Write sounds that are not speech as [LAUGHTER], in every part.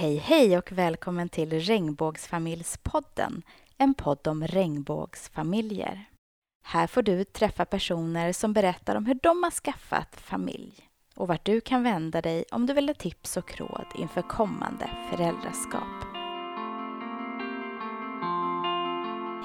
Hej hej och välkommen till Regnbågsfamiljspodden, en podd om regnbågsfamiljer. Här får du träffa personer som berättar om hur de har skaffat familj och vart du kan vända dig om du vill ha tips och råd inför kommande föräldraskap.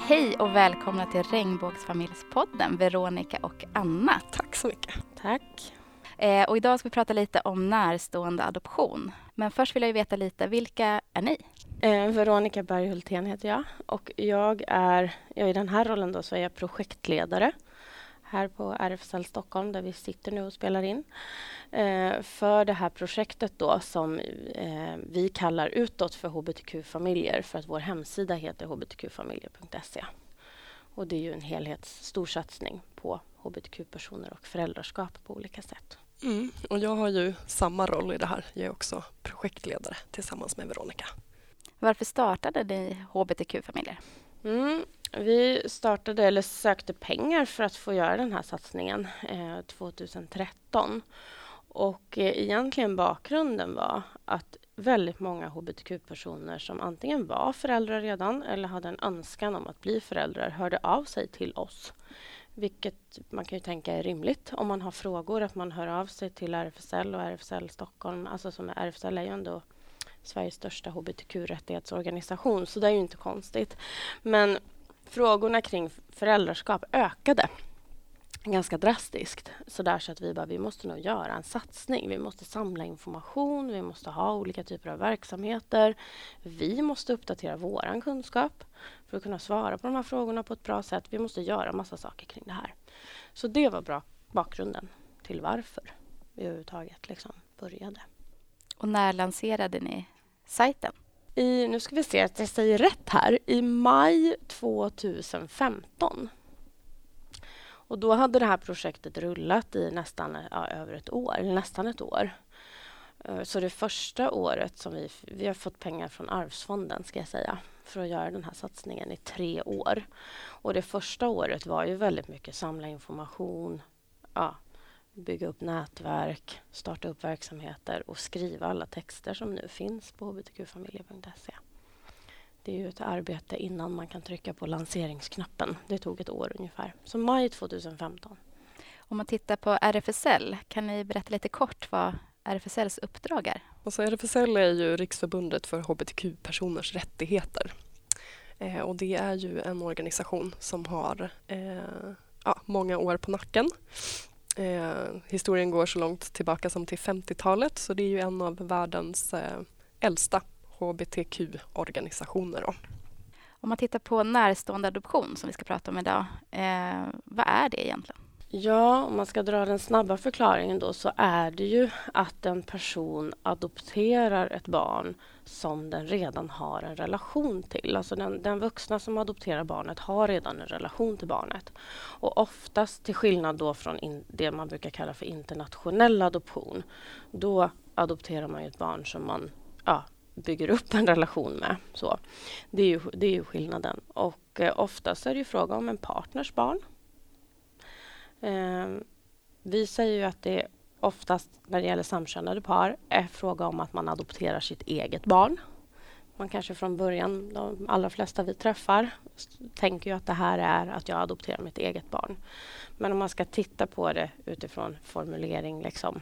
Hej och välkomna till Regnbågsfamiljspodden, Veronica och Anna. Tack så mycket. Tack. Eh, och idag ska vi prata lite om närstående adoption. Men först vill jag veta lite, vilka är ni? Eh, Veronica Berghultén heter jag och jag är, jag i den här rollen då så är jag projektledare här på RFSL Stockholm där vi sitter nu och spelar in. Eh, för det här projektet då som eh, vi kallar utåt för hbtq-familjer för att vår hemsida heter hbtqfamiljer.se. Och det är ju en helhets storsatsning på hbtq-personer och föräldraskap på olika sätt. Mm, och jag har ju samma roll i det här. Jag är också projektledare tillsammans med Veronica. Varför startade ni hbtq-familjer? Mm, vi startade eller sökte pengar för att få göra den här satsningen eh, 2013. Och eh, egentligen bakgrunden var att väldigt många hbtq-personer som antingen var föräldrar redan eller hade en önskan om att bli föräldrar hörde av sig till oss vilket man kan ju tänka är rimligt om man har frågor, att man hör av sig till RFSL och RFSL Stockholm. Alltså som RFSL är ju ändå Sveriges största hbtq-rättighetsorganisation, så det är ju inte konstigt. Men frågorna kring föräldraskap ökade ganska drastiskt. Så där så att vi bara, vi måste nog göra en satsning. Vi måste samla information, vi måste ha olika typer av verksamheter. Vi måste uppdatera vår kunskap för att kunna svara på de här frågorna på ett bra sätt. Vi måste göra massa saker kring det här. Så det var bra bakgrunden till varför vi överhuvudtaget liksom började. Och när lanserade ni sajten? I, nu ska vi se att jag säger rätt här. I maj 2015 och då hade det här projektet rullat i nästan ja, över ett år, nästan ett år. Eh, så det första året som vi, vi har fått pengar från Arvsfonden ska jag säga, för att göra den här satsningen i tre år. Och det första året var ju väldigt mycket samla information, ja, bygga upp nätverk, starta upp verksamheter och skriva alla texter som nu finns på hbtqfamiljer.se. Det är ju ett arbete innan man kan trycka på lanseringsknappen. Det tog ett år ungefär. Så maj 2015. Om man tittar på RFSL, kan ni berätta lite kort vad RFSLs uppdrag är? Alltså RFSL är ju Riksförbundet för hbtq-personers rättigheter. Eh, och det är ju en organisation som har eh, ja, många år på nacken. Eh, historien går så långt tillbaka som till 50-talet så det är ju en av världens eh, äldsta hbtq-organisationer. Om man tittar på närstående adoption som vi ska prata om idag, eh, vad är det egentligen? Ja, om man ska dra den snabba förklaringen då så är det ju att en person adopterar ett barn som den redan har en relation till. Alltså den, den vuxna som adopterar barnet har redan en relation till barnet. Och oftast till skillnad då från in, det man brukar kalla för internationell adoption, då adopterar man ett barn som man ja, bygger upp en relation med. Så, det, är ju, det är ju skillnaden. Och eh, oftast är det ju fråga om en partners barn. Eh, vi säger ju att det oftast när det gäller samkönade par är fråga om att man adopterar sitt eget barn. Man kanske från början, de allra flesta vi träffar, tänker ju att det här är att jag adopterar mitt eget barn. Men om man ska titta på det utifrån formulering, liksom,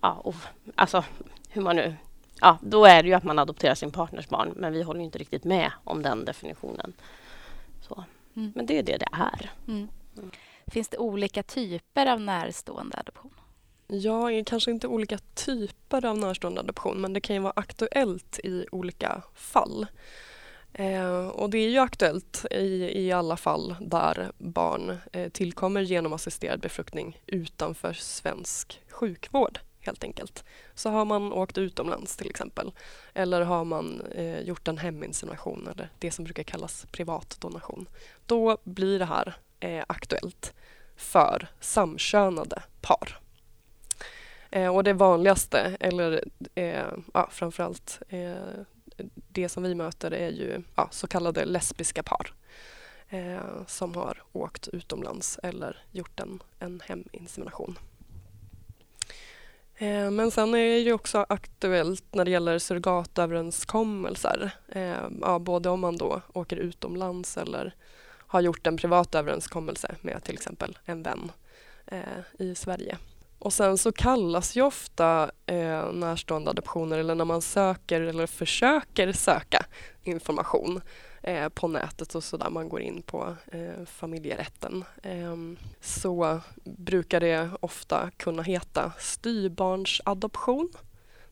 ja, och, alltså hur man nu ja, då är det ju att man adopterar sin partners barn. Men vi håller inte riktigt med om den definitionen. Så. Mm. Men det är det det är. Mm. Mm. Finns det olika typer av närstående adoption? Ja, kanske inte olika typer av närstående adoption men det kan ju vara aktuellt i olika fall. Eh, och det är ju aktuellt i, i alla fall där barn eh, tillkommer genom assisterad befruktning utanför svensk sjukvård helt enkelt. Så har man åkt utomlands till exempel eller har man eh, gjort en heminsemination eller det som brukar kallas privatdonation. Då blir det här eh, aktuellt för samkönade par. Eh, och det vanligaste, eller eh, ja, framförallt eh, det som vi möter är ju ja, så kallade lesbiska par eh, som har åkt utomlands eller gjort en, en heminsemination. Eh, men sen är det ju också aktuellt när det gäller surrogatöverenskommelser. Eh, ja, både om man då åker utomlands eller har gjort en privat överenskommelse med till exempel en vän eh, i Sverige. Och sen så kallas ju ofta eh, närstående adoptioner eller när man söker eller försöker söka information eh, på nätet och sådär, man går in på eh, familjerätten eh, så brukar det ofta kunna heta styrbarnsadoption.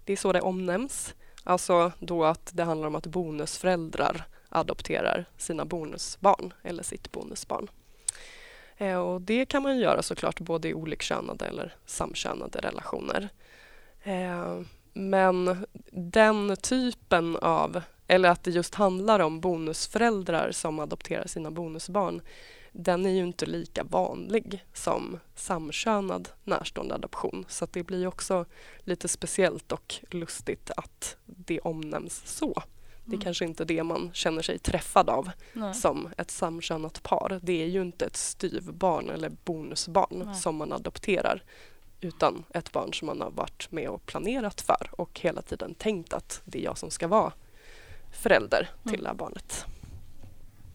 Det är så det omnämns. Alltså då att det handlar om att bonusföräldrar adopterar sina bonusbarn eller sitt bonusbarn. Eh, och det kan man göra såklart både i olikkönade eller samkönade relationer. Eh, men den typen av, eller att det just handlar om bonusföräldrar som adopterar sina bonusbarn, den är ju inte lika vanlig som samkönad närstående adoption. Så det blir också lite speciellt och lustigt att det omnämns så. Det är mm. kanske inte det man känner sig träffad av Nej. som ett samkönat par. Det är ju inte ett styvbarn eller bonusbarn Nej. som man adopterar utan ett barn som man har varit med och planerat för och hela tiden tänkt att det är jag som ska vara förälder till mm. det här barnet.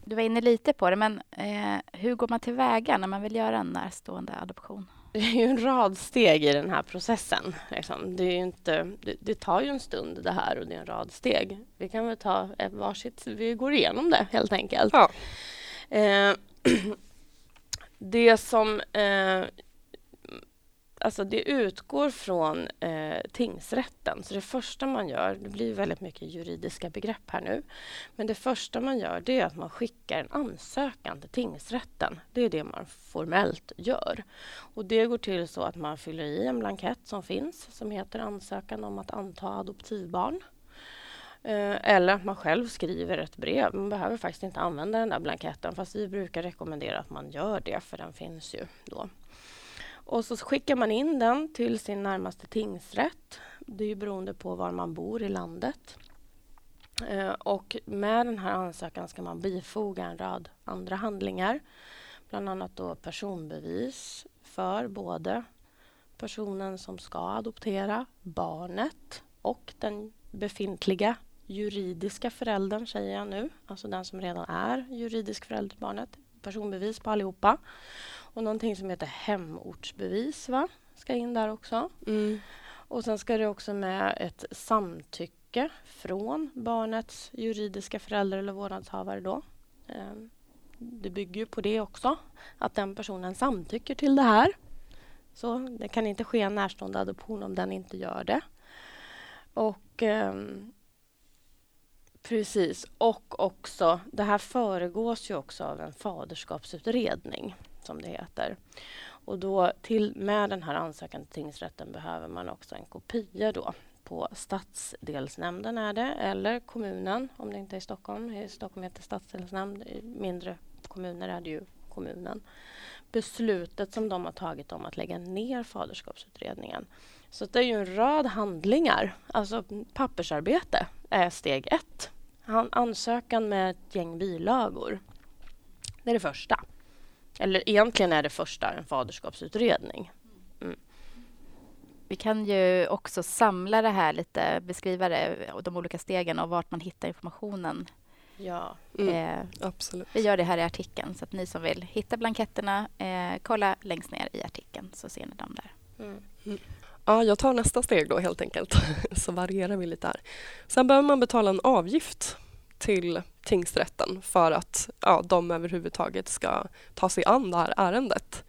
Du var inne lite på det, men eh, hur går man tillväga när man vill göra en närstående adoption? [LAUGHS] det är ju en rad steg i den här processen. Liksom. Det, är inte, det, det, tar ju en stund det här och det är en rad steg. Vi kan väl ta varsitt, vi går igenom det helt enkelt. Ja. Eh, [CLEARS THROAT] det som eh, alltså det utgår från eh, tingsrätten. Så det första man gör, det blir väldigt mycket juridiska begrepp här nu, men det första man gör det är att man skickar en ansökan till tingsrätten. Det är det man formellt gör. Och det går till så att man fyller i en blankett som finns som heter ansökan om att anta adoptivbarn. Eh, eller att man själv skriver ett brev. Man behöver faktiskt inte använda den där blanketten fast vi brukar rekommendera att man gör det för den finns ju då. Och så skickar man in den till sin närmaste tingsrätt. Det är ju beroende på var man bor i landet. Eh, och med den här ansökan ska man bifoga en rad andra handlingar. Bland annat då personbevis för både personen som ska adoptera, barnet och den befintliga juridiska föräldern, säger jag nu. Alltså den som redan är juridisk förälder till barnet. Personbevis på allihopa. Och någonting som heter hemortsbevis va? ska in där också. Mm. Och sen ska det också med ett samtycke från barnets juridiska förälder eller vårdnadshavare. Då. Ehm, det bygger ju på det också, att den personen samtycker till det här. Så det kan inte ske en närstående adoption om den inte gör det. Och um, Precis. Och också, det här föregås ju också av en faderskapsutredning som det heter. Och då till, med den här ansökan till tingsrätten behöver man också en kopia då på stadsdelsnämnden är det, eller kommunen om det inte är i Stockholm. I Stockholm heter stadsdelsnämnd, i mindre kommuner är det ju kommunen. Beslutet som de har tagit om att lägga ner faderskapsutredningen. Så det är ju en rad handlingar, alltså pappersarbete är steg ett. ansökan med ett gäng bilagor. Det är det första. Eller egentligen är det första en faderskapsutredning. Mm. Vi kan ju också samla det här lite, beskriva det, de olika stegen och vart man hittar informationen. Ja, mm, eh, absolut. Vi gör det här i artikeln, så att ni som vill hitta blanketterna, eh, kolla längst ner i artikeln så ser ni dem där. Mm. Ja, jag tar nästa steg då helt enkelt, [LAUGHS] så varierar vi lite här. Sen behöver man betala en avgift till tingsrätten för att ja, de överhuvudtaget ska ta sig an det här ärendet.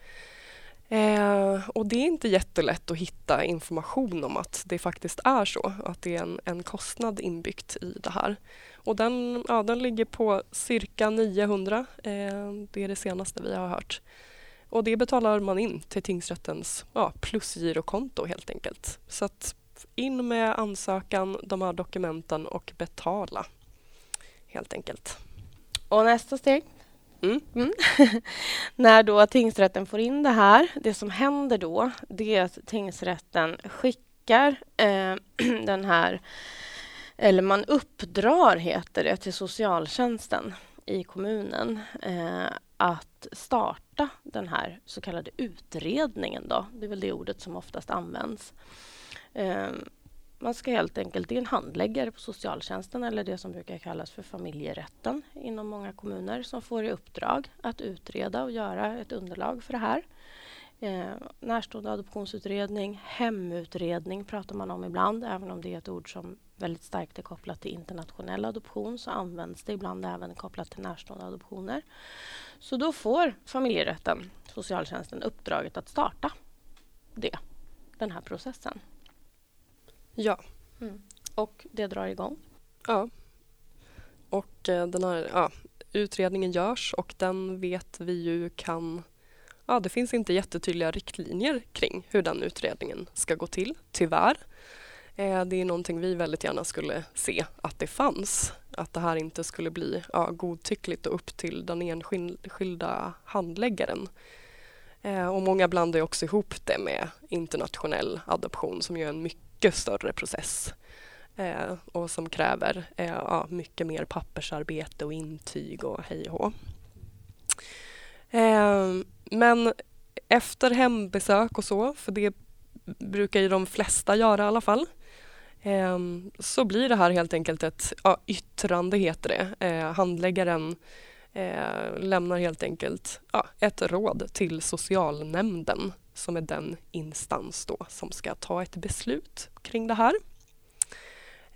Eh, och det är inte jättelätt att hitta information om att det faktiskt är så, att det är en, en kostnad inbyggt i det här. Och den, ja, den ligger på cirka 900, eh, det är det senaste vi har hört. Och det betalar man in till tingsrättens ja, plusgirokonto helt enkelt. Så att in med ansökan, de här dokumenten och betala helt enkelt. Och nästa steg? Mm. Mm. [LAUGHS] När då tingsrätten får in det här, det som händer då, det är att tingsrätten skickar eh, [CLEARS THROAT] den här, eller man uppdrar, heter det, till socialtjänsten i kommunen eh, att starta den här så kallade utredningen. Då. Det är väl det ordet som oftast används. Ehm, man ska helt enkelt, det är en handläggare på socialtjänsten eller det som brukar kallas för familjerätten inom många kommuner som får i uppdrag att utreda och göra ett underlag för det här. Eh, närstående adoptionsutredning, hemutredning pratar man om ibland, även om det är ett ord som väldigt starkt är kopplat till internationell adoption så används det ibland även kopplat till närstående adoptioner. Så då får familjerätten, socialtjänsten, uppdraget att starta det, den här processen. Ja. Mm. Och det drar igång? Ja. Och eh, den här ja, utredningen görs och den vet vi ju kan ja, det finns inte jättetydliga riktlinjer kring hur den utredningen ska gå till, tyvärr. Eh, det är någonting vi väldigt gärna skulle se att det fanns. Att det här inte skulle bli ja, godtyckligt och upp till den enskilda handläggaren. Eh, och många blandar också ihop det med internationell adoption som ju är en mycket större process eh, och som kräver eh, ja, mycket mer pappersarbete och intyg och hej och hå. Ehm, men efter hembesök och så, för det brukar ju de flesta göra i alla fall, ehm, så blir det här helt enkelt ett ja, yttrande, heter det. Eh, handläggaren eh, lämnar helt enkelt ja, ett råd till socialnämnden som är den instans då som ska ta ett beslut kring det här.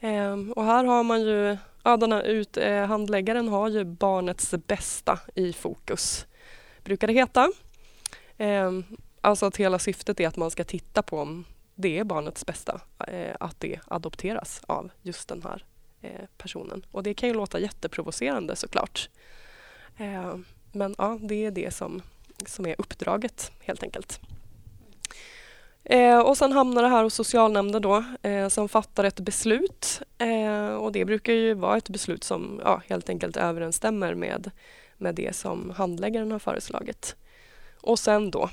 Ehm, och här har man ju, ja, den här ut, eh, handläggaren har ju barnets bästa i fokus, brukar det heta. Eh, alltså att hela syftet är att man ska titta på om det är barnets bästa eh, att det adopteras av just den här eh, personen. Och det kan ju låta jätteprovocerande såklart. Eh, men ja, det är det som, som är uppdraget helt enkelt. Eh, och sen hamnar det här hos socialnämnden då eh, som fattar ett beslut eh, och det brukar ju vara ett beslut som ja, helt enkelt överensstämmer med, med det som handläggaren har föreslagit. Och sen då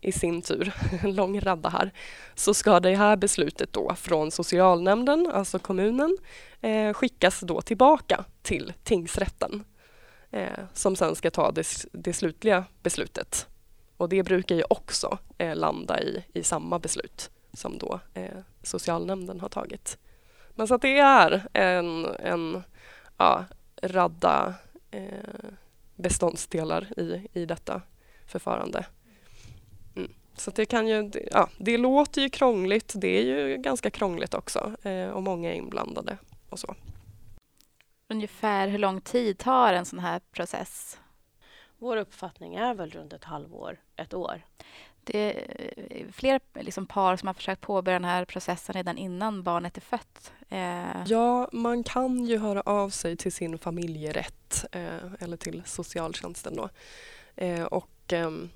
i sin tur, [LAUGHS] en lång radda här, så ska det här beslutet då från socialnämnden, alltså kommunen, eh, skickas då tillbaka till tingsrätten eh, som sen ska ta det, det, slutliga beslutet. Och det brukar ju också eh, landa i, i samma beslut som då eh, socialnämnden har tagit. Men så att det är en, en ja, radda eh, beståndsdelar i, i detta förfarande. Mm. Så det kan ju, ja, det låter ju krångligt, det är ju ganska krångligt också eh, och många är inblandade och så. Ungefär hur lång tid tar en sån här process? Vår uppfattning är väl runt ett halvår, ett år. Det är flera liksom par som har försökt påbörja den här processen redan innan barnet är fött. Eh. Ja, man kan ju höra av sig till sin familjerätt eh, eller till socialtjänsten då. Eh, och ehm,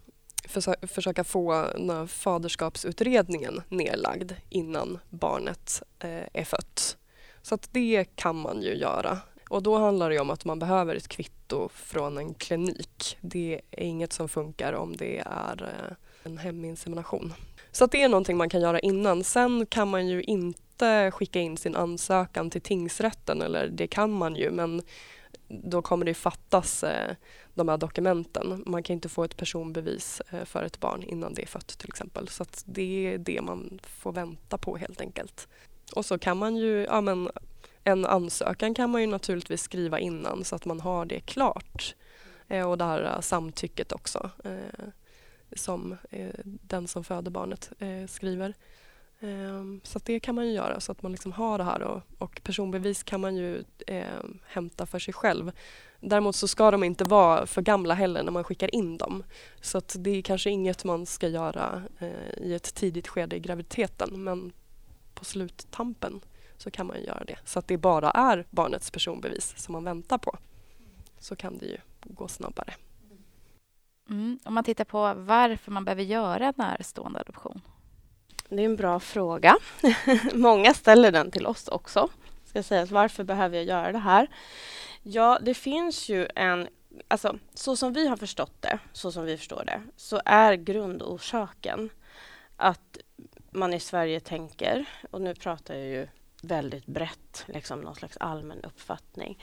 försö försöka få faderskapsutredningen nedlagd innan barnet eh, är fött. Så att det kan man ju göra. Och då handlar det om att man behöver ett kvitto från en klinik. Det är inget som funkar om det är eh, en heminsemination. Så att det är någonting man kan göra innan. Sen kan man ju inte skicka in sin ansökan till tingsrätten, eller det kan man ju, men då kommer det fattas eh, de här dokumenten. Man kan inte få ett personbevis eh, för ett barn innan det är fött till exempel. Så det är det man får vänta på helt enkelt. Och så kan man ju, ja men en ansökan kan man ju naturligtvis skriva innan så att man har det klart. Eh, och det här samtycket också som eh, den som föder barnet eh, skriver. Ehm, så det kan man ju göra så att man liksom har det här och, och personbevis kan man ju eh, hämta för sig själv. Däremot så ska de inte vara för gamla heller när man skickar in dem. Så att det är kanske inget man ska göra eh, i ett tidigt skede i graviditeten men på sluttampen så kan man göra det. Så att det bara är barnets personbevis som man väntar på. Så kan det ju gå snabbare. Mm. Om man tittar på varför man behöver göra en närstående adoption det är en bra fråga. [LAUGHS] Många ställer den till oss också. Ska sägas, varför behöver jag göra det här? Ja, det finns ju en... Alltså, så som vi har förstått det, så som vi förstår det, så är grundorsaken att man i Sverige tänker, och nu pratar jag ju väldigt brett, liksom någon slags allmän uppfattning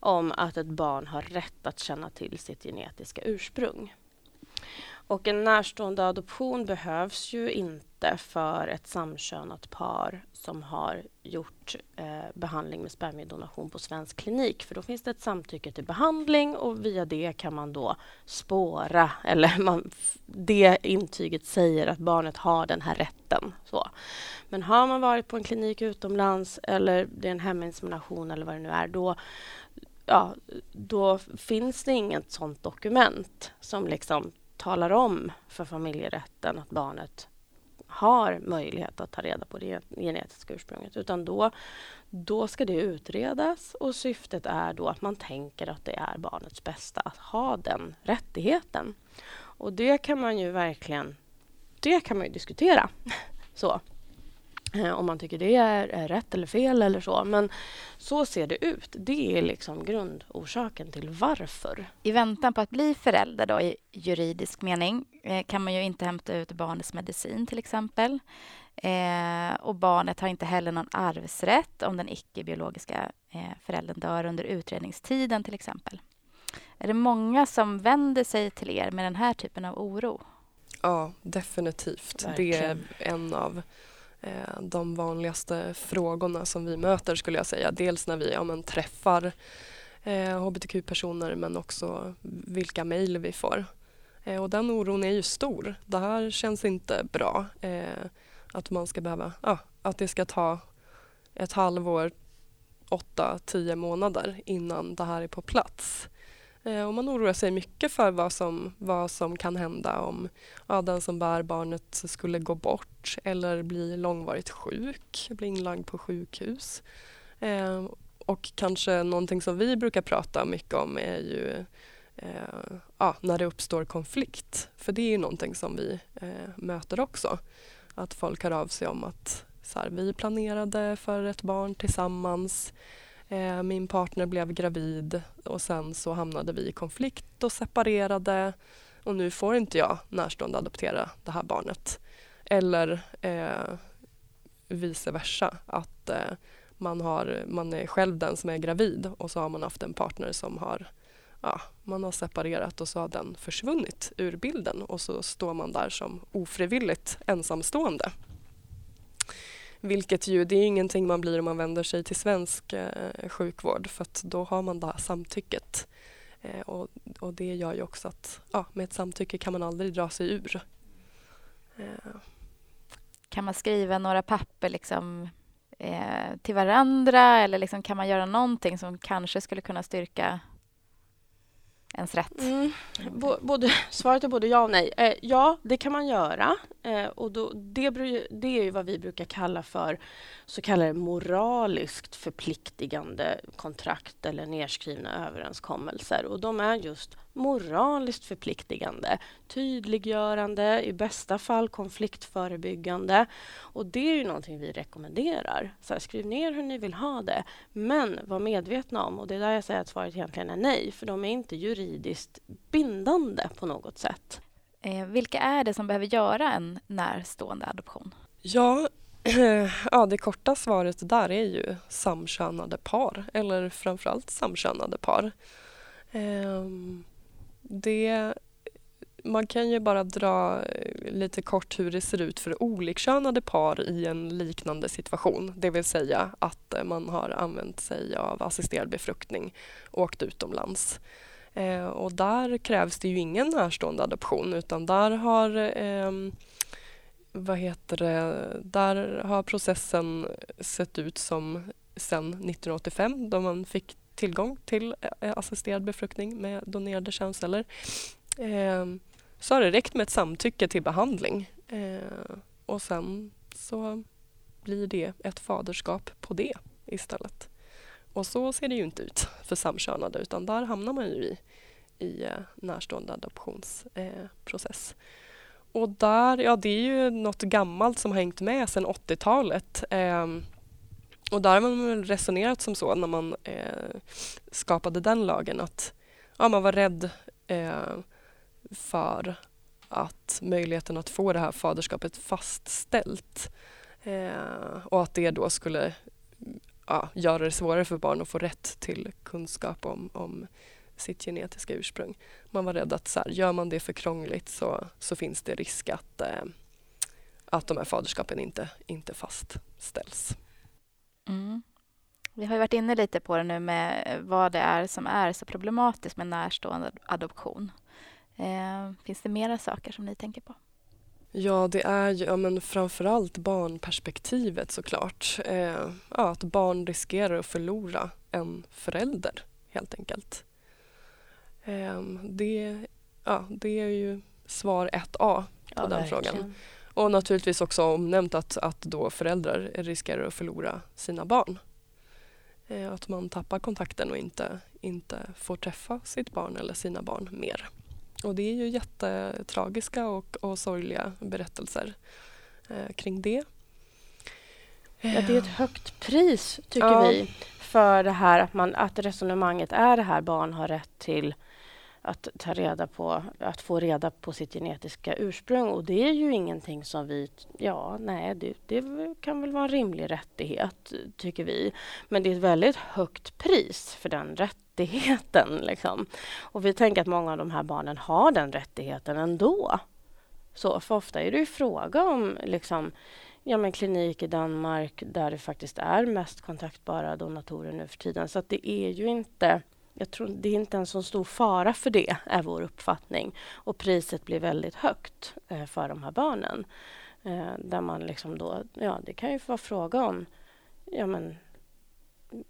om att ett barn har rätt att känna till sitt genetiska ursprung. Och en närstående adoption behövs ju inte för ett samkönat par som har gjort eh, behandling med spermiedonation på svensk klinik. För då finns det ett samtycke till behandling och via det kan man då spåra, [LAUGHS] eller man, det intyget säger att barnet har den här rätten. Så. Men har man varit på en klinik utomlands eller det är en heminsemination eller vad det nu är, då, ja, då finns det inget sånt dokument som liksom talar om för familjerätten att barnet har möjlighet att ta reda på det genetiska ursprunget. Utan då, då ska det utredas och syftet är då att man tänker att det är barnets bästa att ha den rättigheten. Och det kan man ju verkligen det kan man ju diskutera. [LAUGHS] Så. Eh, om man tycker det är, är, rätt eller fel eller så. Men så ser det ut. Det är liksom grundorsaken till varför. I väntan på att bli förälder då, i juridisk mening eh, kan man ju inte hämta ut barnets medicin till exempel. Eh, och barnet har inte heller någon arvsrätt om den icke-biologiska eh, föräldern dör under utredningstiden till exempel. Är det många som vänder sig till er med den här typen av oro? Ja, definitivt. Verkligen. Det är en av Eh, de vanligaste frågorna som vi möter skulle jag säga. Dels när vi ja, men, träffar eh, hbtq-personer men också vilka mejl vi får. Eh, och den oron är ju stor. Det här känns inte bra. Eh, att man ska behöva, ah, att det ska ta ett halvår, åtta, tio månader innan det här är på plats. Eh, och man oroar sig mycket för vad som, vad som kan hända om ja, den som bär barnet skulle gå bort eller bli långvarigt sjuk, bli inlagd på sjukhus. Eh, och kanske någonting som vi brukar prata mycket om är ju eh, ja, när det uppstår konflikt. För det är ju någonting som vi eh, möter också. Att folk hör av sig om att så här, vi planerade för ett barn tillsammans Eh, min partner blev gravid och sen så hamnade vi i konflikt och separerade och nu får inte jag närstående adoptera det här barnet. Eller eh, vice versa, att eh, man, har, man är själv den som är gravid och så har man haft en partner som har ja, man har separerat och så har den försvunnit ur bilden och så står man där som ofrivilligt ensamstående. Vilket ju, det är ingenting man blir om man vänder sig till svensk eh, sjukvård för att då har man det här samtycket. Eh, och, och det gör ju också att ja, med ett samtycke kan man aldrig dra sig ur. Eh. Kan man skriva några papper liksom, eh, till varandra eller liksom, kan man göra någonting som kanske skulle kunna styrka ens rätt? Mm. Både, [LAUGHS] svaret är både ja och nej. Eh, ja, det kan man göra. Eh, och då, det, det är vad vi brukar kalla för så kallade moraliskt förpliktigande kontrakt eller nedskrivna överenskommelser. Och de är just moraliskt förpliktigande, tydliggörande, i bästa fall konfliktförebyggande. Och det är ju någonting vi rekommenderar. Så här, skriv ner hur ni vill ha det, men var medvetna om, och det är där jag säger att svaret egentligen är nej, för de är inte juridiskt bindande på något sätt. Eh, vilka är det som behöver göra en närstående adoption? Ja, [CLEARS THROAT] ja, det korta svaret där är ju samkönade par, eller framförallt samkönade par. Ehm, det, man kan ju bara dra eh, lite kort hur det ser ut för olikkönade par i en liknande situation. Det vill säga att eh, man har använt sig av assisterad befruktning och åkt utomlands. Eh, och där krävs det ju ingen närstående adoption utan där har eh, vad heter det, där har processen sett ut som sen 1985 då man fick tillgång till eh, assisterad befruktning med donerade könsceller eh, så har det räckt med ett samtycke till behandling eh, och sen så blir det ett faderskap på det istället. Och så ser det ju inte ut för samkönade utan där hamnar man ju i, i eh, närstående adoptionsprocess. Eh, och där, ja det är ju något gammalt som har hängt med sedan 80-talet. Ehm, och där har man resonerat som så när man eh, skapade den lagen att ja, man var rädd eh, för att möjligheten att få det här faderskapet fastställt eh, och att det då skulle ja, göra det svårare för barn att få rätt till kunskap om, om sitt genetiska ursprung. Man var rädd att så här, gör man det för krångligt så, så finns det risk att, eh, att de här faderskapen inte, inte fastställs. Mm. Vi har varit inne lite på det nu med vad det är som är så problematiskt med närstående adoption. Eh, finns det mera saker som ni tänker på? Ja, det är ju ja, men framförallt barnperspektivet såklart. Eh, ja, att barn riskerar att förlora en förälder helt enkelt. Eh, det, ja, det är ju svar 1A på ja, den verkligen. frågan. Och naturligtvis också omnämnt att, att då föräldrar riskerar att förlora sina barn. Eh, att man tappar kontakten och inte, inte får träffa sitt barn eller sina barn mer. Och det är ju jättetragiska och, och sorgliga berättelser eh, kring det. Ja, det är ett högt pris, tycker ja. vi, för det här att, man, att resonemanget är det här barn har rätt till att ta reda på, att få reda på sitt genetiska ursprung. Och det är ju ingenting som vi, ja, nej, det, det, kan väl vara en rimlig rättighet, tycker vi. Men det är ett väldigt högt pris för den rättigheten. Liksom. Och vi tänker att många av de här barnen har den rättigheten ändå. Så, för ofta är det ju fråga om liksom, ja, men klinik i Danmark där det faktiskt är mest kontaktbara donatorer nu för tiden. Så att det är ju inte jag tror det är inte en så stor fara för det, är vår uppfattning. Och priset blir väldigt högt eh, för de här barnen. Eh, där man liksom då, ja, det kan ju vara fråga om ja, men,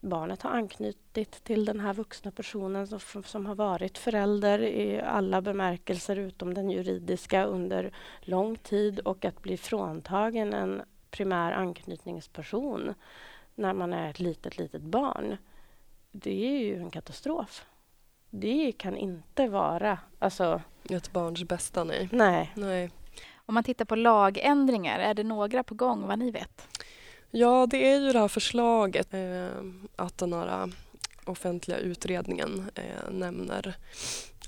barnet har anknutit till den här vuxna personen som, som har varit förälder i alla bemärkelser utom den juridiska under lång tid och att bli fråntagen en primär anknytningsperson när man är ett litet, litet barn det är ju en katastrof. Det kan inte vara... Alltså, Ett barns bästa, nej. nej. nej. Om man tittar på lagändringar, är det några på gång vad ni vet? Ja, det är ju det här förslaget eh, att den här offentliga utredningen eh, nämner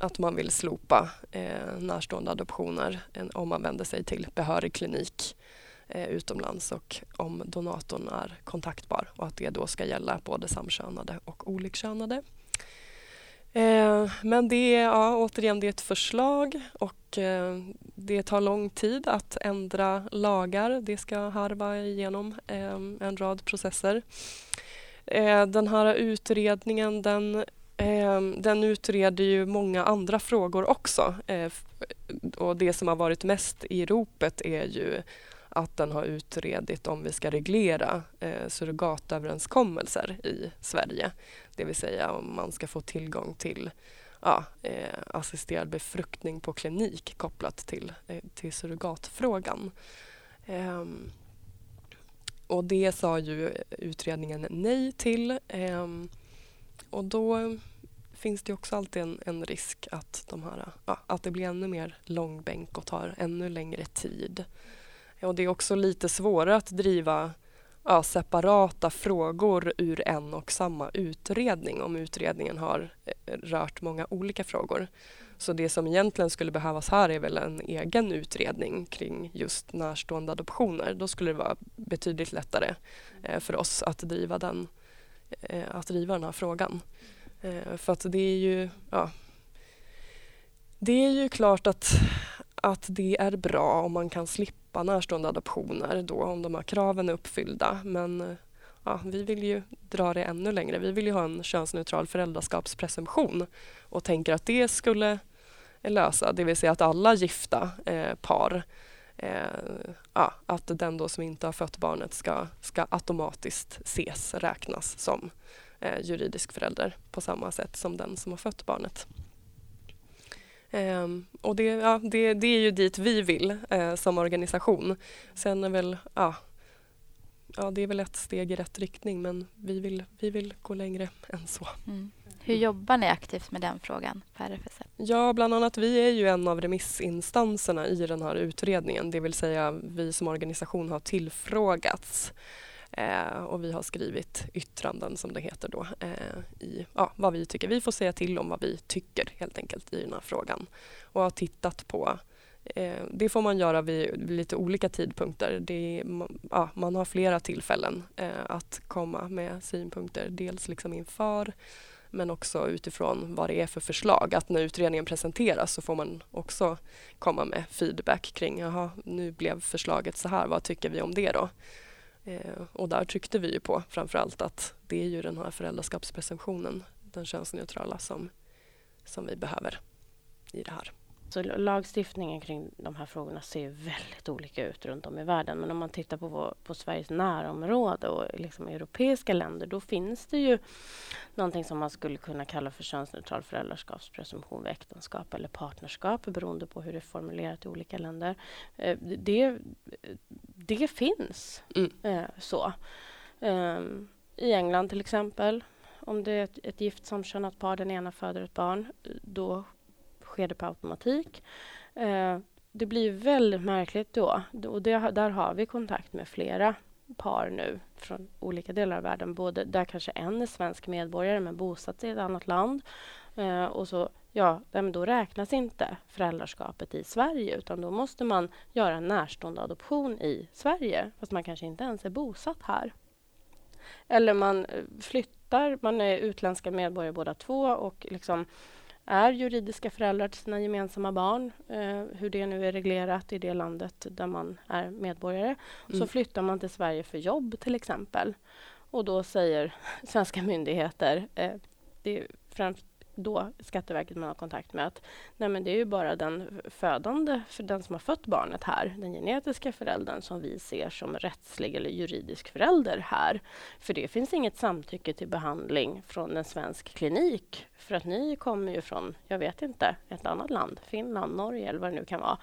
att man vill slopa eh, närstående adoptioner om man vänder sig till behörig klinik eh, utomlands och om donatorn är kontaktbar och att det då ska gälla både samkönade och olikkönade. Eh, men det är ja, återigen det är ett förslag och eh, det tar lång tid att ändra lagar. Det ska harva igenom eh, en rad processer. Eh, den här utredningen den eh, den utreder ju många andra frågor också. Och det som har varit mest i ropet är ju att den har utredit om vi ska reglera eh, surrogatöverenskommelser i Sverige. Det vill säga om man ska få tillgång till ja, eh, assisterad befruktning på klinik kopplat till, eh, till surrogatfrågan. Eh, och det sa ju utredningen nej till. Ehm, och då finns det också alltid en, en risk att, de här, ja, att det blir ännu mer långbänk och tar ännu längre tid. Och det är också lite svårare att driva ja, separata frågor ur en och samma utredning om utredningen har eh, rört många olika frågor. Så det som egentligen skulle behövas här är väl en egen utredning kring just närstående adoptioner. Då skulle det vara betydligt lättare eh, för oss att driva den, eh, att driva den här frågan. För att det är ju, ja, det är ju klart att, att det är bra om man kan slippa närstående adoptioner då om de här kraven är uppfyllda. Men ja, vi vill ju dra det ännu längre. Vi vill ju ha en könsneutral föräldraskapspresumtion och tänker att det skulle lösa, det vill säga att alla gifta eh, par eh, ja, att den då som inte har fött barnet ska, ska automatiskt ses, räknas som eh, juridisk förälder på samma sätt som den som har fött barnet. Um, och det, ja, det, det, är ju dit vi vill uh, som organisation. Sen är väl, ja, ja, det är väl ett steg i rätt riktning men vi vill, vi vill gå längre än så. Mm. Hur jobbar ni aktivt med den frågan på RFSL? Ja, bland annat vi är ju en av remissinstanserna i den här utredningen. Det vill säga vi som organisation har tillfrågats Eh, och vi har skrivit yttranden som det heter då eh, i ja, vad vi tycker. Vi får säga till om vad vi tycker helt enkelt i den här frågan och har tittat på eh, det får man göra vid lite olika tidpunkter. Det, ja, man har flera tillfällen eh, att komma med synpunkter. Dels liksom inför men också utifrån vad det är för förslag. Att när utredningen presenteras så får man också komma med feedback kring jaha, nu blev förslaget så här, vad tycker vi om det då? Eh, och där tryckte vi ju på framförallt att det är ju den här föräldraskapspresumtionen, den könsneutrala, som, som vi behöver i det här. Så lagstiftningen kring de här frågorna ser väldigt olika ut runt om i världen. Men om man tittar på, vår, på Sveriges närområde och liksom europeiska länder då finns det ju någonting som man skulle kunna kalla för könsneutral föräldraskapspresumtion vid äktenskap eller partnerskap beroende på hur det är formulerat i olika länder. Eh, det, det finns mm. Eh, så. Ehm, I England till exempel om det är ett, ett gift samkönat par, den ena föder ett barn, då sker det på automatik. Eh, det blir väldigt märkligt då. Och det, där har vi kontakt med flera par nu från olika delar av världen. Både där kanske en är svensk medborgare men bosatt i ett annat land. Eh, och så, ja, då räknas inte föräldraskapet i Sverige utan då måste man göra en närstående adoption i Sverige fast man kanske inte ens är bosatt här. Eller man eh, flyttar, man är utländska medborgare båda två och liksom är juridiska föräldrar till sina gemensamma barn, eh, hur det nu är reglerat i det landet där man är medborgare. Mm. Så flyttar man till Sverige för jobb till exempel. Och då säger [LAUGHS] svenska myndigheter, eh, det är främst då Skatteverket man har kontakt med att nej men det är ju bara den födande, för den som har fött barnet här, den genetiska föräldern som vi ser som rättslig eller juridisk förälder här. För det finns inget samtycke till behandling från en svensk klinik för att ni kommer ju från, jag vet inte, ett annat land, Finland, Norge eller vad det nu kan vara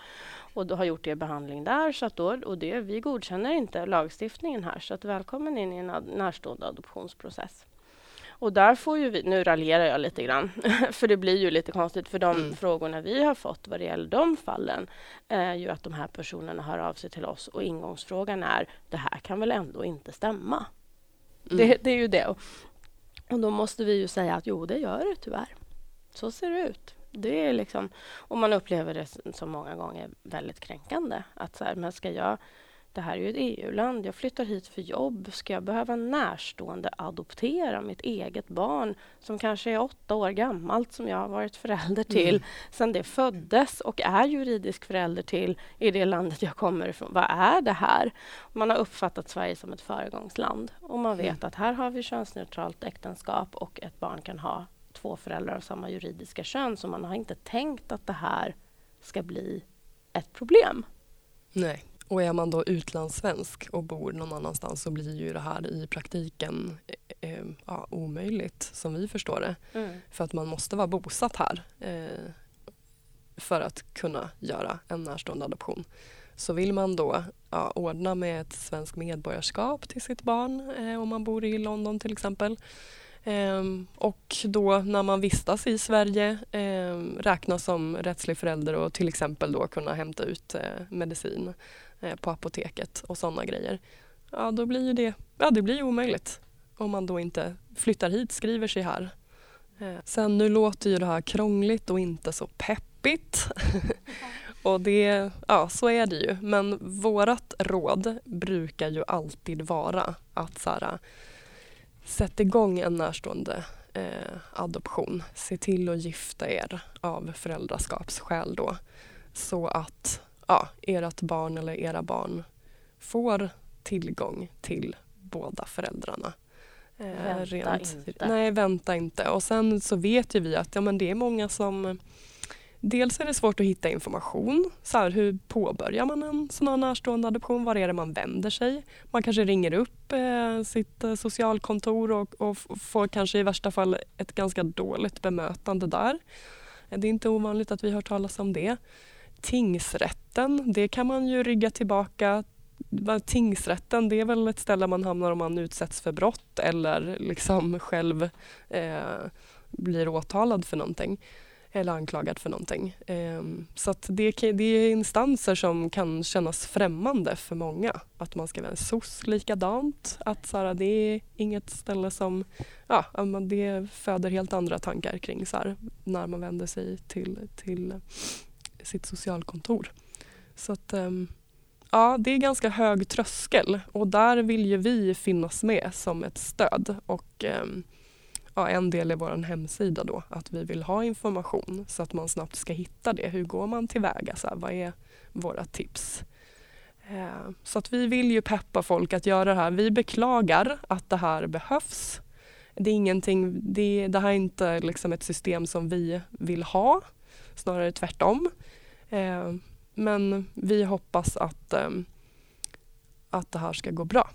och då har gjort er behandling där. Så att då, och det, vi godkänner inte lagstiftningen här, så att välkommen in i en närstående adoptionsprocess. Och där får ju vi, nu raljerar jag lite grann, [LAUGHS] för det blir ju lite konstigt, för de mm. frågorna vi har fått vad det gäller de fallen är ju att de här personerna hör av sig till oss och ingångsfrågan är det här kan väl ändå inte stämma? Mm. Det, det, är ju det. Och då måste vi ju säga att jo, det gör det tyvärr. Så ser det ut. Det är liksom, och man upplever det som många gånger väldigt kränkande. Att så här, men ska jag det här är ju ett EU-land, jag flyttar hit för jobb. Ska jag behöva närstående adoptera mitt eget barn som kanske är åtta år gammalt som jag har varit förälder till mm. sedan det föddes och är juridisk förälder till i det landet jag kommer ifrån. Vad är det här? Man har uppfattat Sverige som ett föregångsland och man vet mm. att här har vi könsneutralt äktenskap och ett barn kan ha två föräldrar av samma juridiska kön så man har inte tänkt att det här ska bli ett problem. Nej. Och är man då utlandssvensk och bor någon annanstans så blir ju det här i praktiken eh, eh, ja, omöjligt som vi förstår det. Mm. För att man måste vara bosatt här eh, för att kunna göra en närstående adoption. Så vill man då ja, ordna med ett svenskt medborgarskap till sitt barn eh, om man bor i London till exempel Um, och då när man vistas i Sverige um, räknas som rättslig förälder och till exempel då kunna hämta ut uh, medicin Eh, Eh, på apoteket och sådana grejer. Ja, då blir ju det, ja, det blir omöjligt om man då inte flyttar hit, skriver sig här. Eh, sen nu låter ju det här krångligt och inte så peppigt. [LAUGHS] och det, ja så är det ju. Men vårat råd brukar ju alltid vara att så här, sätt igång en närstående eh, adoption. Se till att gifta er av föräldraskapsskäl då. Så att ja, ert barn eller era barn får tillgång till båda föräldrarna. Eh, vänta rent, inte. Nej, vänta inte. Och sen så vet ju vi att ja, men det är många som Dels är det svårt att hitta information. Så här, hur påbörjar man en sån här närstående adoption? Var är det man vänder sig? Man kanske ringer upp eh, sitt eh, socialkontor och, och, får kanske i värsta fall ett ganska dåligt bemötande där. Det är inte ovanligt att vi hör talas om det tingsrätten, det kan man ju rygga tillbaka. Tingsrätten, det är väl ett ställe man hamnar om man utsätts för brott eller liksom själv eh, blir åtalad för någonting eller anklagad för någonting. Eh, så att det, det, är instanser som kan kännas främmande för många. Att man ska vara en soc likadant. Att så här, det är inget ställe som... Ja, det föder helt andra tankar kring så här, när man vänder sig till, till sitt socialkontor. Så att, ehm, ja, det är ganska hög tröskel och där vill ju vi finnas med som ett stöd och ehm, ja, en del är vår hemsida då, att vi vill ha information så att man snabbt ska hitta det. Hur går man tillväga? Så här, vad är våra tips? Eh, så att vi vill ju peppa folk att göra det här. Vi beklagar att det här behövs. Det är ingenting, det, det här är inte liksom ett system som vi vill ha, snarare tvärtom. Eh, men vi hoppas att, eh, att det här ska gå bra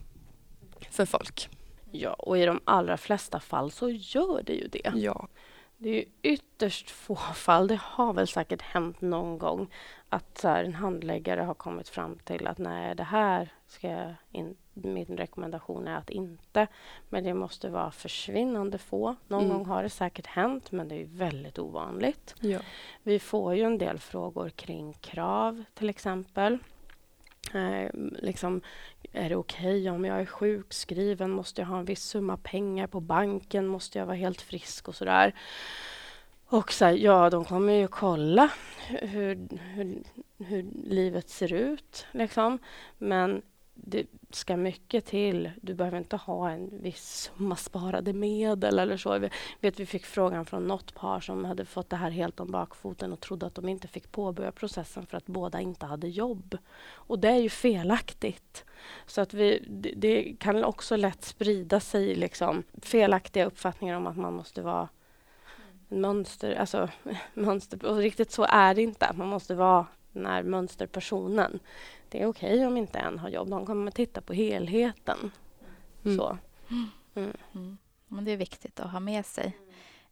för folk. Ja, och i de allra flesta fall så gör det ju det. Ja. Det är ju ytterst få fall, det har väl säkert hänt någon gång att så här, en handläggare har kommit fram till att nej, det här ska jag in, min rekommendation är att inte. Men det måste vara försvinnande få. Någon mm. gång har det säkert hänt, men det är väldigt ovanligt. Ja. Vi får ju en del frågor kring krav, till exempel. Eh, liksom, är det okej okay om jag är sjukskriven? Måste jag ha en viss summa pengar på banken? Måste jag vara helt frisk och sådär? Och så här, ja, de kommer ju kolla hur, hur, hur livet ser ut. Liksom. Men det ska mycket till. Du behöver inte ha en viss summa sparade medel eller så. Vi, vet, vi fick frågan från något par som hade fått det här helt om bakfoten och trodde att de inte fick påbörja processen för att båda inte hade jobb. Och det är ju felaktigt. Så att vi, det, det kan också lätt sprida sig liksom, felaktiga uppfattningar om att man måste vara mönster, alltså [LAUGHS] mönster, och riktigt så är det inte. Man måste vara den här mönsterpersonen. Det är okej okay om inte en har jobb. De kommer titta på helheten. Mm. Så. Mm. Mm. Men det är viktigt att ha med sig.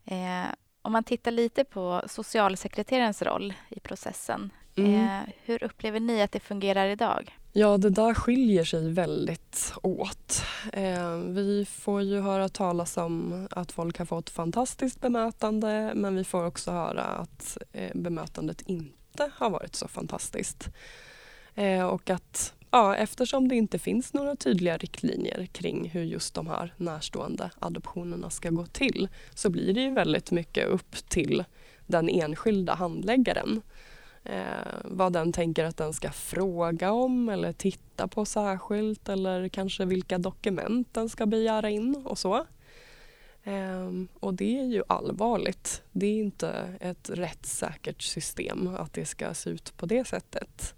Eh, om man tittar lite på socialsekreterarens roll i processen. Mm. Eh, hur upplever ni att det fungerar idag? Ja, det där skiljer sig väldigt åt. Eh, vi får ju höra talas om att folk har fått fantastiskt bemötande men vi får också höra att eh, bemötandet inte har varit så fantastiskt. Eh, och att ja, eftersom det inte finns några tydliga riktlinjer kring hur just de här närstående adoptionerna ska gå till så blir det ju väldigt mycket upp till den enskilda handläggaren eh, vad den tänker att den ska fråga om eller titta på särskilt eller kanske vilka dokument den ska begära in och så. Um, och det är ju allvarligt. Det är inte ett rättssäkert system att det ska se ut på det sättet.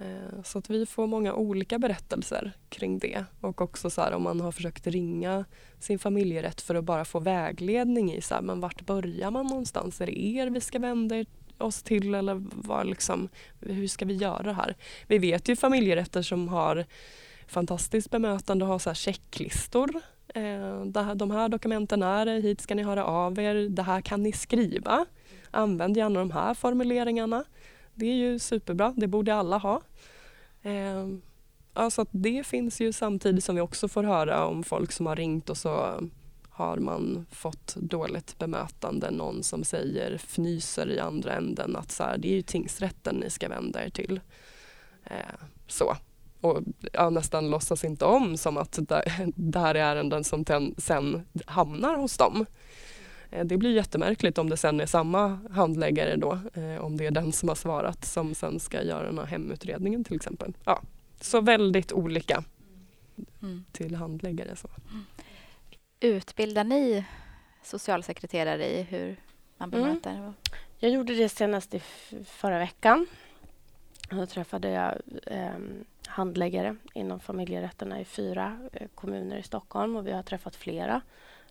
Uh, så att vi får många olika berättelser kring det och också så här, om man har försökt ringa sin familjerätt för att bara få vägledning i så här, men vart börjar man någonstans? Är det er vi ska vända oss till eller var liksom, hur ska vi göra här? Vi vet ju familjerätter som har fantastiskt bemötande och har så här checklistor. Eh, de här dokumenten är det, hit ska ni höra av er, det här kan ni skriva. Använd gärna de här formuleringarna. Det är ju superbra, det borde alla ha. Eh, alltså det finns ju samtidigt som vi också får höra om folk som har ringt och så har man fått dåligt bemötande, någon som säger fnyser i andra änden att så här, det är ju tingsrätten ni ska vända er till. Eh, så. Och ja, nästan låtsas inte om som att det här är ärenden som ten, sen hamnar hos dem. Eh, det blir jättemärkligt om det sen är samma handläggare då, eh, om det är den som har svarat som sen ska göra den här hemutredningen till exempel. Ja, så väldigt olika mm. till handläggare. Så. Mm. Utbildar ni socialsekreterare i hur man mm. bemöter? Mm. Jag gjorde det senast i förra veckan. Då träffade jag eh, handläggare inom familjerätterna i fyra eh, kommuner i Stockholm och vi har träffat flera.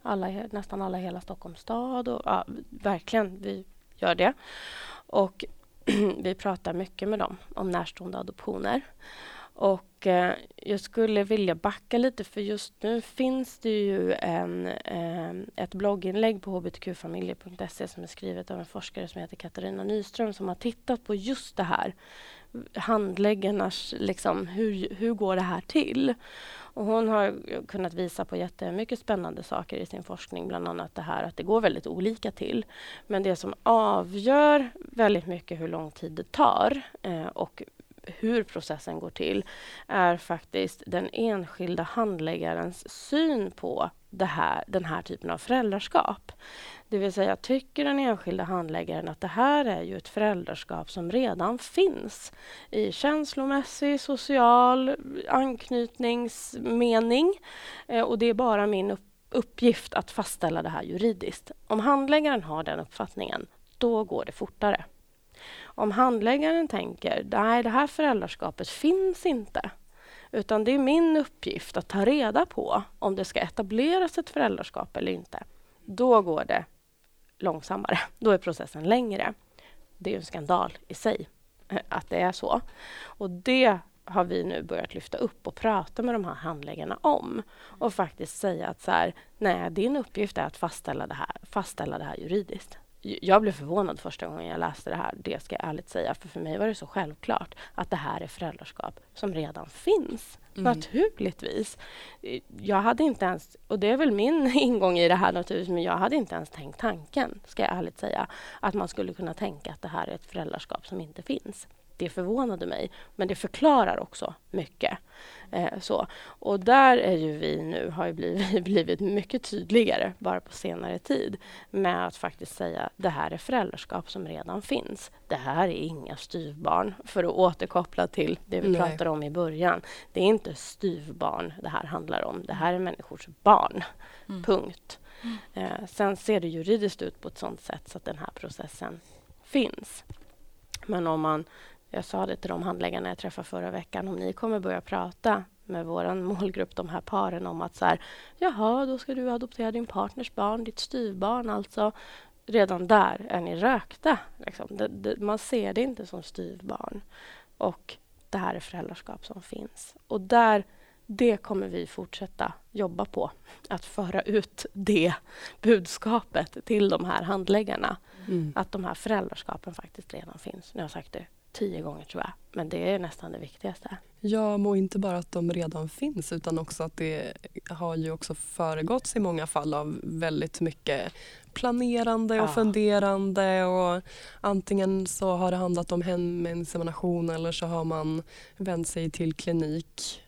Alla, nästan alla i hela Stockholms stad. Och, ja, verkligen, vi gör det. Och [CLEARS THROAT] vi pratar mycket med dem om närstående adoptioner. Och eh, jag skulle vilja backa lite för just nu finns det ju en, eh, ett blogginlägg på hbtqfamiljer.se som är skrivet av en forskare som heter Katarina Nyström som har tittat på just det här. Handläggarnas, liksom, hur, hur går det här till? Och hon har kunnat visa på jättemycket spännande saker i sin forskning, bland annat det här att det går väldigt olika till. Men det som avgör väldigt mycket hur lång tid det tar eh, och hur processen går till är faktiskt den enskilda handläggarens syn på det här, den här typen av föräldraskap. Det vill säga, tycker den enskilda handläggaren att det här är ju ett föräldraskap som redan finns i känslomässig, social anknytningsmening eh, och det är bara min uppgift att fastställa det här juridiskt. Om handläggaren har den uppfattningen, då går det fortare. Om handläggaren tänker nej, det här föräldraskapet finns inte utan det är min uppgift att ta reda på om det ska etableras ett föräldraskap eller inte. Då går det långsammare. Då är processen längre. Det är en skandal i sig eh, att det är så. Och det har vi nu börjat lyfta upp och prata med de här handläggarna om och faktiskt säga att så här, nej, din uppgift är att fastställa det här, fastställa det här juridiskt jag blev förvånad första gången jag läste det här, det ska jag ärligt säga. För för mig var det så självklart att det här är föräldraskap som redan finns. Mm. Naturligtvis. Jag hade inte ens, och det är väl min [LAUGHS] ingång i det här naturligtvis, men jag hade inte ens tänkt tanken, ska jag ärligt säga, att man skulle kunna tänka att det här är ett föräldraskap som inte finns. Det förvånade mig, men det förklarar också mycket. Eh, så. Och där är ju vi nu, har ju blivit, [LAUGHS] blivit mycket tydligare bara på senare tid med att faktiskt säga det här är föräldraskap som redan finns. Det här är inga styvbarn, för att återkoppla till det vi Nej. pratade om i början. Det är inte styvbarn det här handlar om. Det här är människors barn. Mm. Punkt. Mm. Eh, sen ser det juridiskt ut på ett sånt sätt så att den här processen finns. Men om man jag sa det till de handläggarna jag träffade förra veckan. Om ni kommer börja prata med vår [LAUGHS] målgrupp, de här paren, om att så här, jaha, då ska du adoptera din partners barn, ditt styvbarn alltså. Redan där är ni rökta. Liksom. Det, det, man ser det inte som styvbarn. Och det här är föräldraskap som finns. Och där, det kommer vi fortsätta jobba på. Att föra ut det budskapet till de här handläggarna. Mm. Att de här föräldraskapen faktiskt redan finns. Nu har jag sagt det tio gånger tror jag. Men det är nästan det viktigaste. Ja, och inte bara att de redan finns utan också att det har ju också föregåtts i många fall av väldigt mycket planerande och ja. funderande och antingen så har det handlat om heminsemination eller så har man vänt sig till klinik.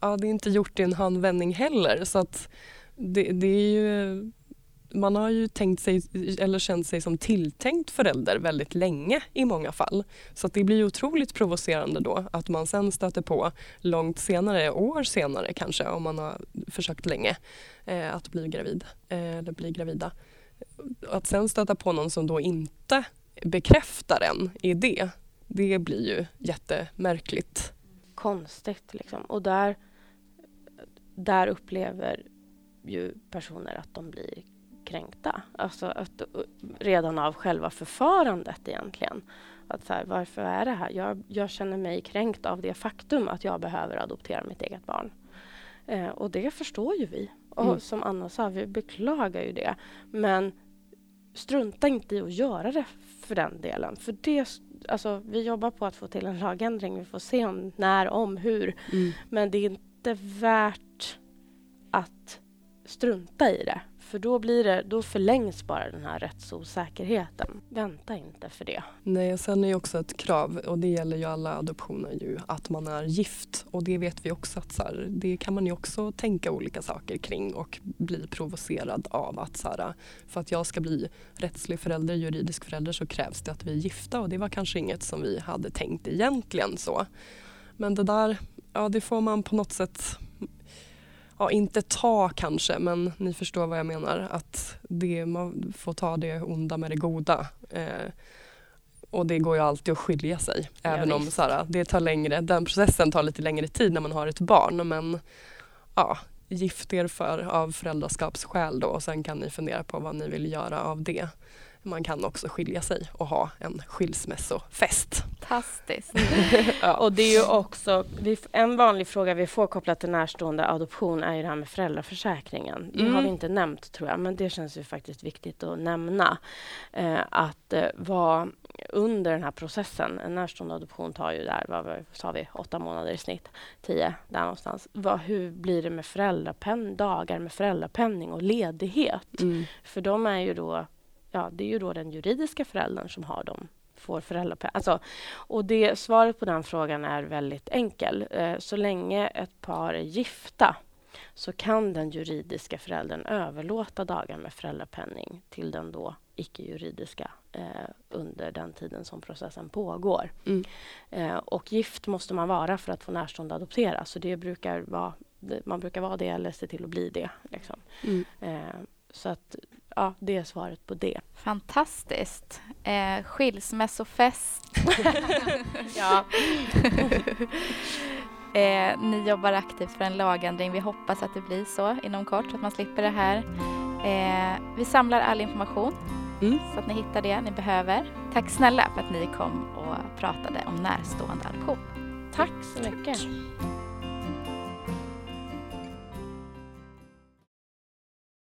Ja, det är inte gjort i en handvändning heller så att det, det är ju man har ju tänkt sig, eller känt sig som tilltänkt förälder väldigt länge i många fall. Så det blir otroligt provocerande då att man sen stöter på långt senare, år senare kanske om man har försökt länge eh, att bli gravid eh, eller bli gravida. Att sen stöta på någon som då inte bekräftar en i det, det blir ju jättemärkligt. Konstigt liksom. Och där, där upplever ju personer att de blir kränkta. Alltså att, redan av själva förfarandet egentligen. Att så här, varför är det här? Jag, jag, känner mig kränkt av det faktum att jag behöver adoptera mitt eget barn. Eh, och det förstår ju vi. Och mm. som Anna sa, vi beklagar ju det. Men strunta inte i att göra det för den delen. För det, alltså, vi jobbar på att få till en lagändring. Vi får se om, när, om, hur. Mm. Men det är inte värt att strunta i det. För då, blir det, då förlängs bara den här rättsosäkerheten. Vänta inte för det. Nej, och sen är det också ett krav, och det gäller ju alla adoptioner, ju, att man är gift. Och det vet vi också att så här, det kan man ju också tänka olika saker kring och bli provocerad av. att så här, För att jag ska bli rättslig förälder, juridisk förälder så krävs det att vi är gifta och det var kanske inget som vi hade tänkt egentligen så. Men det där, ja det får man på något sätt ja, inte ta kanske, men ni förstår vad jag menar. Att det, man får ta det onda med det goda. Eh, och det går ju alltid att skilja sig. Ja, även om så här, det tar längre, den processen tar lite längre tid när man har ett barn. Men ja, gift er för, av föräldraskapsskäl då och sen kan ni fundera på vad ni vill göra av det man kan också skilja sig och ha en skilsmässofest. Fantastiskt. [LAUGHS] ja. Och det är ju också, en vanlig fråga vi får kopplat till närstående adoption är ju det här med föräldraförsäkringen. Det mm. har vi inte nämnt tror jag, men det känns ju faktiskt viktigt att nämna. Eh, att eh, vara under den här processen, en närstående adoption tar ju där, vad sa vi, åtta månader i snitt, tio där någonstans. Vad, hur blir det med föräldrapenning, dagar med föräldrapenning och ledighet? Mm. För de är ju då ja, det är ju då den juridiska föräldern som har dem får föräldrapenning. Alltså, och det, svaret på den frågan är väldigt enkel. Eh, så länge ett par är gifta så kan den juridiska föräldern överlåta dagar med föräldrapenning till den då icke-juridiska eh, under den tiden som processen pågår. Mm. Eh, och gift måste man vara för att få närstående adoptera, så det brukar vara man brukar vara det eller se till att bli det. Liksom. Mm. Eh, så att, ja, det är svaret på det. Fantastiskt. Eh, skilsmässofest. [LAUGHS] Ja. [LAUGHS] eh, ni jobbar aktivt för en lagändring. Vi hoppas att det blir så inom kort, så att man slipper det här. Eh, vi samlar all information Mm. så att ni hittar det ni behöver. Tack snälla för att ni kom och pratade om närstående adoption. Tack så mycket.